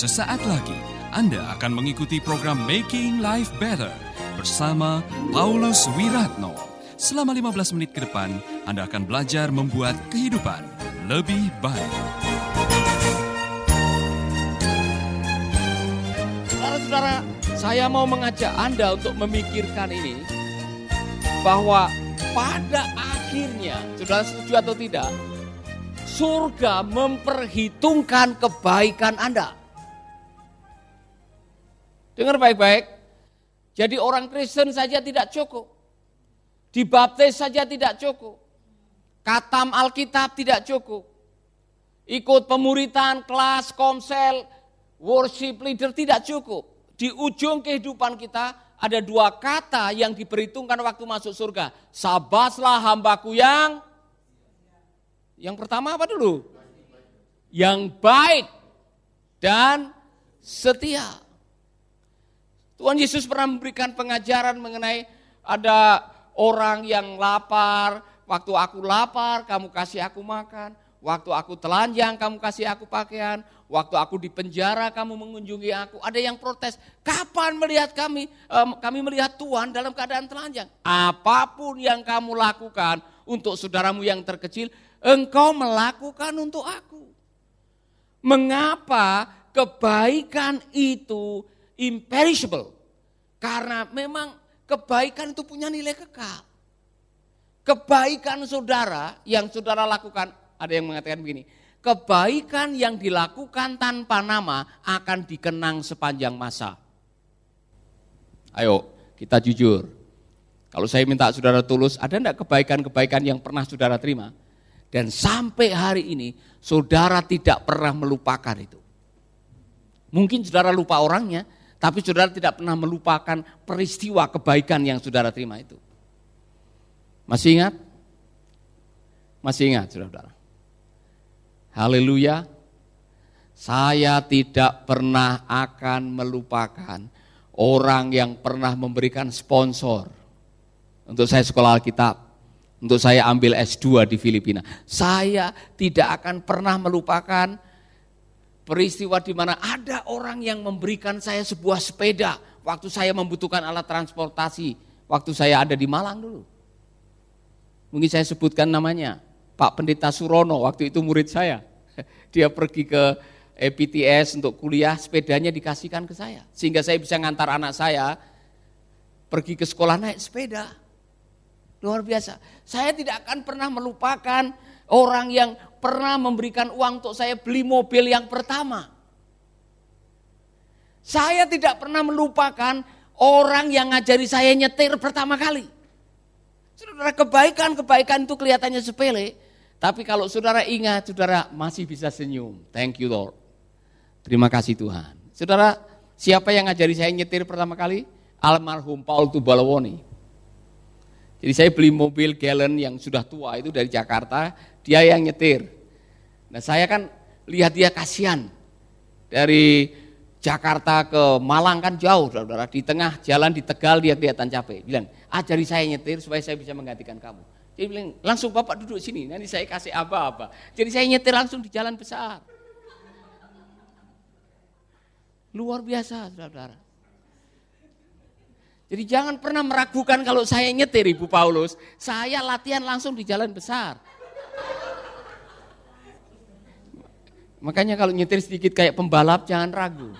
Sesaat lagi Anda akan mengikuti program Making Life Better bersama Paulus Wiratno. Selama 15 menit ke depan, Anda akan belajar membuat kehidupan lebih baik. Saudara-saudara, saya mau mengajak Anda untuk memikirkan ini bahwa pada akhirnya, saudara setuju atau tidak, surga memperhitungkan kebaikan Anda. Dengar baik-baik. Jadi orang Kristen saja tidak cukup. Dibaptis saja tidak cukup. Katam Alkitab tidak cukup. Ikut pemuritan, kelas, komsel, worship leader tidak cukup. Di ujung kehidupan kita ada dua kata yang diperhitungkan waktu masuk surga. Sabaslah hambaku yang yang pertama apa dulu? Yang baik dan setia. Tuhan Yesus pernah memberikan pengajaran mengenai ada orang yang lapar, waktu aku lapar kamu kasih aku makan, waktu aku telanjang kamu kasih aku pakaian, waktu aku di penjara kamu mengunjungi aku. Ada yang protes, kapan melihat kami kami melihat Tuhan dalam keadaan telanjang? Apa pun yang kamu lakukan untuk saudaramu yang terkecil, engkau melakukan untuk aku. Mengapa kebaikan itu imperishable. Karena memang kebaikan itu punya nilai kekal. Kebaikan saudara yang saudara lakukan, ada yang mengatakan begini, kebaikan yang dilakukan tanpa nama akan dikenang sepanjang masa. Ayo, kita jujur. Kalau saya minta saudara tulus, ada enggak kebaikan-kebaikan yang pernah saudara terima? Dan sampai hari ini, saudara tidak pernah melupakan itu. Mungkin saudara lupa orangnya, tapi saudara tidak pernah melupakan peristiwa kebaikan yang saudara terima itu. Masih ingat? Masih ingat saudara-saudara? Haleluya. Saya tidak pernah akan melupakan orang yang pernah memberikan sponsor untuk saya sekolah Alkitab, untuk saya ambil S2 di Filipina. Saya tidak akan pernah melupakan peristiwa di mana ada orang yang memberikan saya sebuah sepeda waktu saya membutuhkan alat transportasi waktu saya ada di Malang dulu. Mungkin saya sebutkan namanya, Pak Pendeta Surono waktu itu murid saya. Dia pergi ke EPTS untuk kuliah, sepedanya dikasihkan ke saya. Sehingga saya bisa ngantar anak saya pergi ke sekolah naik sepeda. Luar biasa. Saya tidak akan pernah melupakan orang yang pernah memberikan uang untuk saya beli mobil yang pertama. Saya tidak pernah melupakan orang yang ngajari saya nyetir pertama kali. Saudara, kebaikan-kebaikan itu kelihatannya sepele, tapi kalau saudara ingat, saudara masih bisa senyum. Thank you Lord. Terima kasih Tuhan. Saudara, siapa yang ngajari saya nyetir pertama kali? Almarhum Paul Tubalawoni. Jadi saya beli mobil gallon yang sudah tua itu dari Jakarta, dia yang nyetir. Nah saya kan lihat dia kasihan. Dari Jakarta ke Malang kan jauh, saudara. Di tengah jalan di Tegal dia kelihatan capek. Bilang, ajari saya nyetir supaya saya bisa menggantikan kamu. Dia bilang, langsung bapak duduk sini, nanti saya kasih apa-apa. Jadi saya nyetir langsung di jalan besar. Luar biasa, saudara. Jadi jangan pernah meragukan kalau saya nyetir Ibu Paulus, saya latihan langsung di jalan besar. Makanya kalau nyetir sedikit kayak pembalap jangan ragu.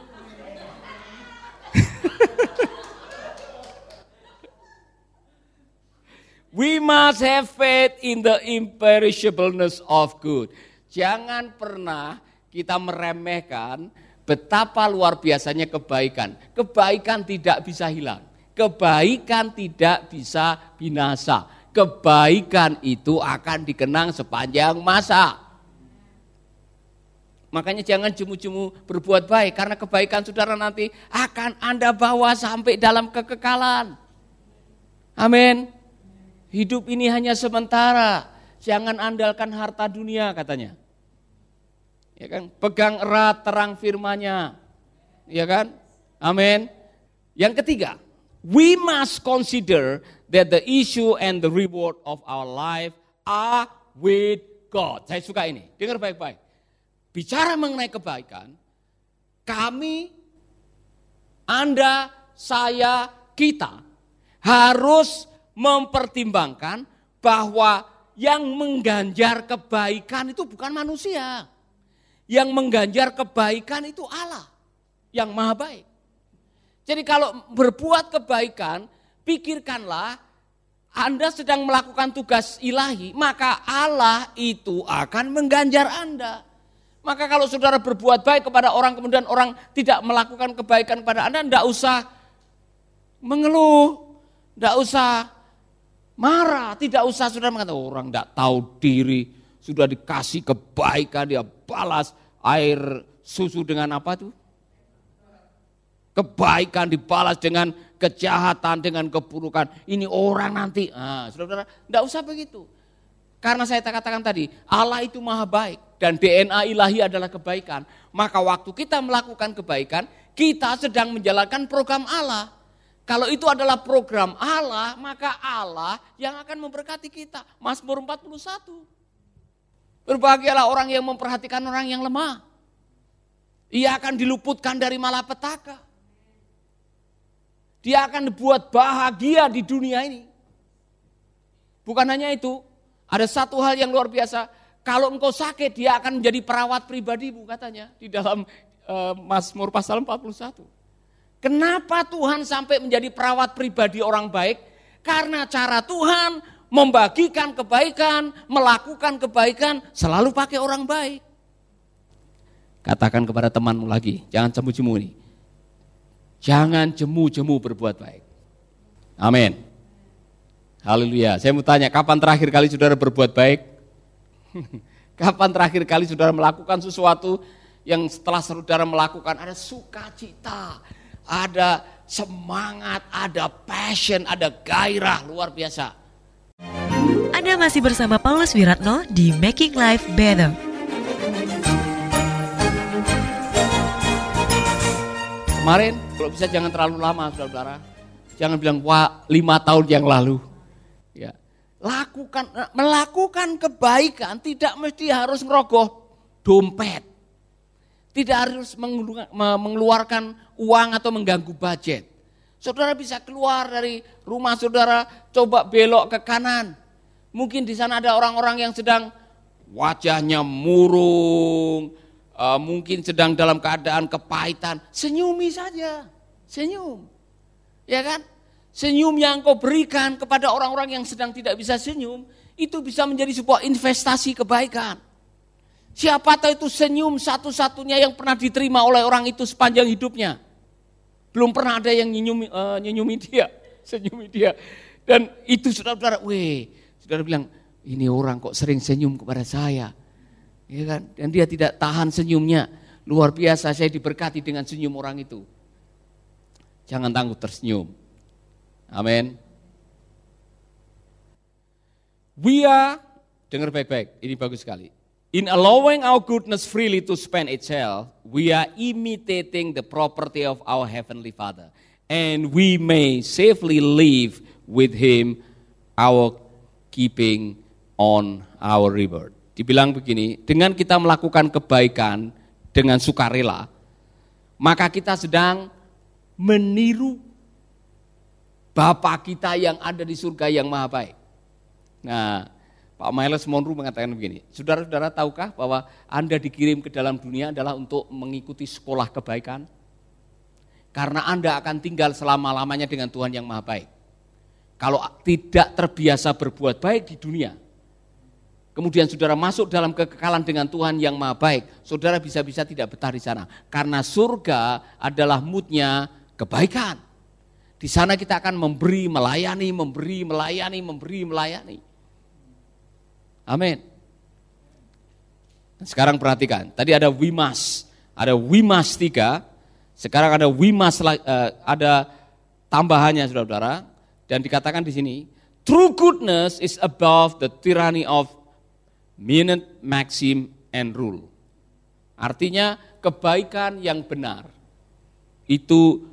We must have faith in the imperishableness of good. Jangan pernah kita meremehkan betapa luar biasanya kebaikan. Kebaikan tidak bisa hilang kebaikan tidak bisa binasa. Kebaikan itu akan dikenang sepanjang masa. Makanya jangan jemu-jemu berbuat baik karena kebaikan saudara nanti akan Anda bawa sampai dalam kekekalan. Amin. Hidup ini hanya sementara. Jangan andalkan harta dunia katanya. Ya kan? Pegang erat terang firmanya. Ya kan? Amin. Yang ketiga, we must consider that the issue and the reward of our life are with God. Saya suka ini, dengar baik-baik. Bicara mengenai kebaikan, kami, Anda, saya, kita harus mempertimbangkan bahwa yang mengganjar kebaikan itu bukan manusia. Yang mengganjar kebaikan itu Allah yang maha baik. Jadi kalau berbuat kebaikan, pikirkanlah Anda sedang melakukan tugas ilahi, maka Allah itu akan mengganjar Anda. Maka kalau saudara berbuat baik kepada orang, kemudian orang tidak melakukan kebaikan kepada Anda, tidak usah mengeluh, tidak usah marah, tidak usah saudara mengatakan oh, orang tidak tahu diri, sudah dikasih kebaikan dia balas air susu dengan apa tuh? Kebaikan dibalas dengan kejahatan, dengan keburukan. Ini orang nanti, ah, saudara, tidak usah begitu. Karena saya katakan tadi, Allah itu maha baik dan DNA ilahi adalah kebaikan. Maka waktu kita melakukan kebaikan, kita sedang menjalankan program Allah. Kalau itu adalah program Allah, maka Allah yang akan memberkati kita. Mazmur 41. Berbahagialah orang yang memperhatikan orang yang lemah. Ia akan diluputkan dari malapetaka. Dia akan dibuat bahagia di dunia ini. Bukan hanya itu, ada satu hal yang luar biasa. Kalau engkau sakit, dia akan menjadi perawat pribadimu katanya di dalam uh, Mazmur pasal 41. Kenapa Tuhan sampai menjadi perawat pribadi orang baik? Karena cara Tuhan membagikan kebaikan, melakukan kebaikan, selalu pakai orang baik. Katakan kepada temanmu lagi, jangan jemu-jemu ini. Jangan jemu-jemu berbuat baik. Amin. Haleluya. Saya mau tanya, kapan terakhir kali saudara berbuat baik? kapan terakhir kali saudara melakukan sesuatu yang setelah saudara melakukan ada sukacita, ada semangat, ada passion, ada gairah luar biasa. Anda masih bersama Paulus Wiratno di Making Life Better. Kemarin, kalau bisa jangan terlalu lama, saudara. Jangan bilang, wah lima tahun yang lalu. Lakukan melakukan kebaikan tidak mesti harus ngerogoh dompet. Tidak harus mengeluarkan uang atau mengganggu budget. Saudara bisa keluar dari rumah saudara, coba belok ke kanan. Mungkin di sana ada orang-orang yang sedang wajahnya murung, uh, mungkin sedang dalam keadaan kepahitan. Senyumi saja, senyum. Ya kan? Senyum yang kau berikan kepada orang-orang yang sedang tidak bisa senyum, itu bisa menjadi sebuah investasi kebaikan. Siapa tahu itu senyum satu-satunya yang pernah diterima oleh orang itu sepanjang hidupnya. Belum pernah ada yang nyenyumi, uh, nyenyumi dia, senyumi dia. Dan itu saudara-saudara, weh, saudara bilang, ini orang kok sering senyum kepada saya. Ya kan? Dan dia tidak tahan senyumnya. Luar biasa saya diberkati dengan senyum orang itu. Jangan tangguh tersenyum. Amin. We are, dengar baik-baik, ini bagus sekali. In allowing our goodness freely to spend itself, we are imitating the property of our Heavenly Father. And we may safely live with Him our keeping on our reward. Dibilang begini, dengan kita melakukan kebaikan dengan sukarela, maka kita sedang meniru Bapa kita yang ada di surga yang maha baik. Nah, Pak Miles Monroe mengatakan begini, saudara-saudara tahukah bahwa Anda dikirim ke dalam dunia adalah untuk mengikuti sekolah kebaikan? Karena Anda akan tinggal selama-lamanya dengan Tuhan yang maha baik. Kalau tidak terbiasa berbuat baik di dunia, kemudian saudara masuk dalam kekekalan dengan Tuhan yang maha baik, saudara bisa-bisa tidak betah di sana. Karena surga adalah moodnya kebaikan. Di sana kita akan memberi, melayani, memberi, melayani, memberi, melayani. Amin. Sekarang perhatikan, tadi ada wimas, ada wimas tiga, sekarang ada wimas uh, ada tambahannya saudara-saudara, dan dikatakan di sini, true goodness is above the tyranny of minute, maxim, and rule. Artinya kebaikan yang benar itu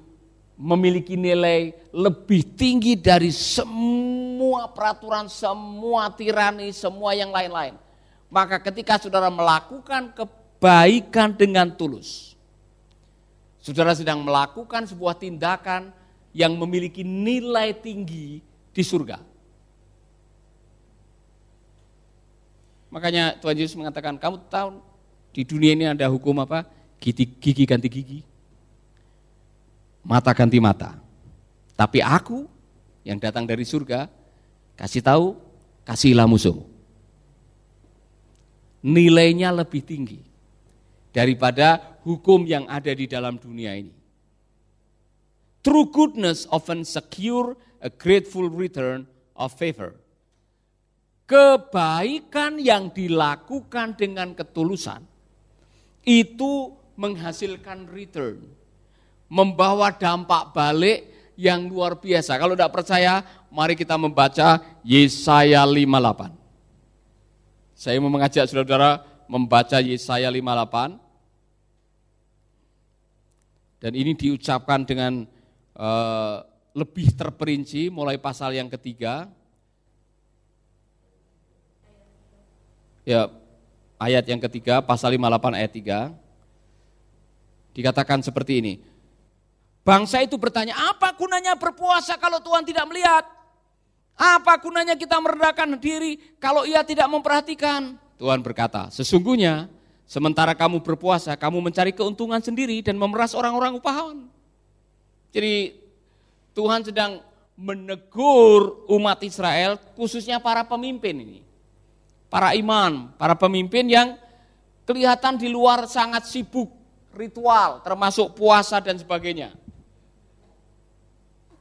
memiliki nilai lebih tinggi dari semua peraturan, semua tirani, semua yang lain-lain. Maka ketika saudara melakukan kebaikan dengan tulus, Saudara sedang melakukan sebuah tindakan yang memiliki nilai tinggi di surga. Makanya Tuhan Yesus mengatakan, kamu tahu di dunia ini ada hukum apa? Gigi, gigi ganti gigi. Mata ganti mata. Tapi aku yang datang dari surga, kasih tahu, kasihlah musuh. Nilainya lebih tinggi daripada hukum yang ada di dalam dunia ini. True goodness often secure a grateful return of favor. Kebaikan yang dilakukan dengan ketulusan itu menghasilkan return, membawa dampak balik yang luar biasa. Kalau tidak percaya, mari kita membaca Yesaya 58. Saya mau mengajak saudara-saudara membaca Yesaya 58. Dan ini diucapkan dengan uh, lebih terperinci mulai pasal yang ketiga Ya, ayat yang ketiga, pasal 58 ayat 3. Dikatakan seperti ini. Bangsa itu bertanya, apa gunanya berpuasa kalau Tuhan tidak melihat? Apa gunanya kita merendahkan diri kalau ia tidak memperhatikan? Tuhan berkata, sesungguhnya sementara kamu berpuasa, kamu mencari keuntungan sendiri dan memeras orang-orang upahan. Jadi Tuhan sedang menegur umat Israel, khususnya para pemimpin ini para imam, para pemimpin yang kelihatan di luar sangat sibuk ritual, termasuk puasa dan sebagainya.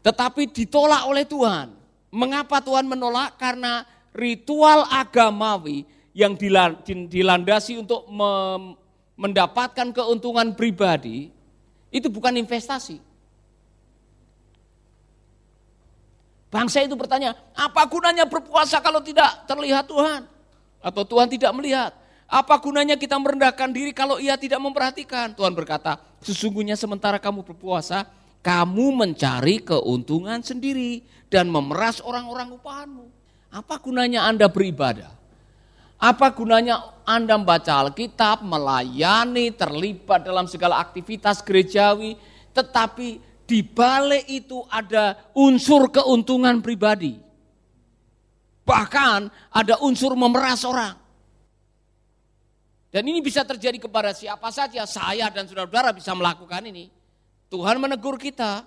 Tetapi ditolak oleh Tuhan. Mengapa Tuhan menolak? Karena ritual agamawi yang dilandasi untuk mendapatkan keuntungan pribadi itu bukan investasi. Bangsa itu bertanya, apa gunanya berpuasa kalau tidak terlihat Tuhan? Atau Tuhan tidak melihat. Apa gunanya kita merendahkan diri kalau ia tidak memperhatikan? Tuhan berkata, sesungguhnya sementara kamu berpuasa, kamu mencari keuntungan sendiri dan memeras orang-orang upahanmu. Apa gunanya Anda beribadah? Apa gunanya Anda membaca Alkitab, melayani, terlibat dalam segala aktivitas gerejawi, tetapi di balik itu ada unsur keuntungan pribadi. Bahkan ada unsur memeras orang. Dan ini bisa terjadi kepada siapa saja, saya dan saudara-saudara bisa melakukan ini. Tuhan menegur kita,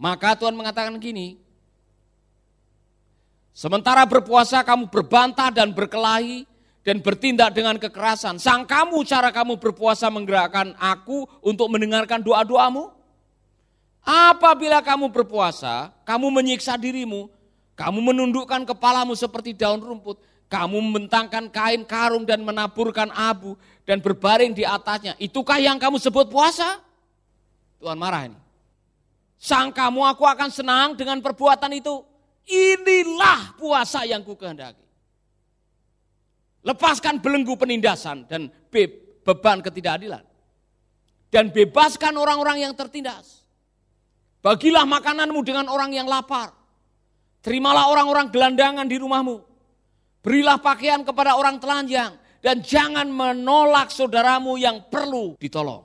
maka Tuhan mengatakan gini, Sementara berpuasa kamu berbantah dan berkelahi dan bertindak dengan kekerasan. Sang kamu cara kamu berpuasa menggerakkan aku untuk mendengarkan doa-doamu? Apabila kamu berpuasa, kamu menyiksa dirimu kamu menundukkan kepalamu seperti daun rumput. Kamu membentangkan kain karung dan menaburkan abu dan berbaring di atasnya. Itukah yang kamu sebut puasa? Tuhan marah ini. Sang kamu aku akan senang dengan perbuatan itu. Inilah puasa yang ku kehendaki. Lepaskan belenggu penindasan dan be beban ketidakadilan. Dan bebaskan orang-orang yang tertindas. Bagilah makananmu dengan orang yang lapar Terimalah orang-orang gelandangan di rumahmu. Berilah pakaian kepada orang telanjang. Dan jangan menolak saudaramu yang perlu ditolong.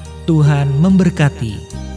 Tuhan memberkati.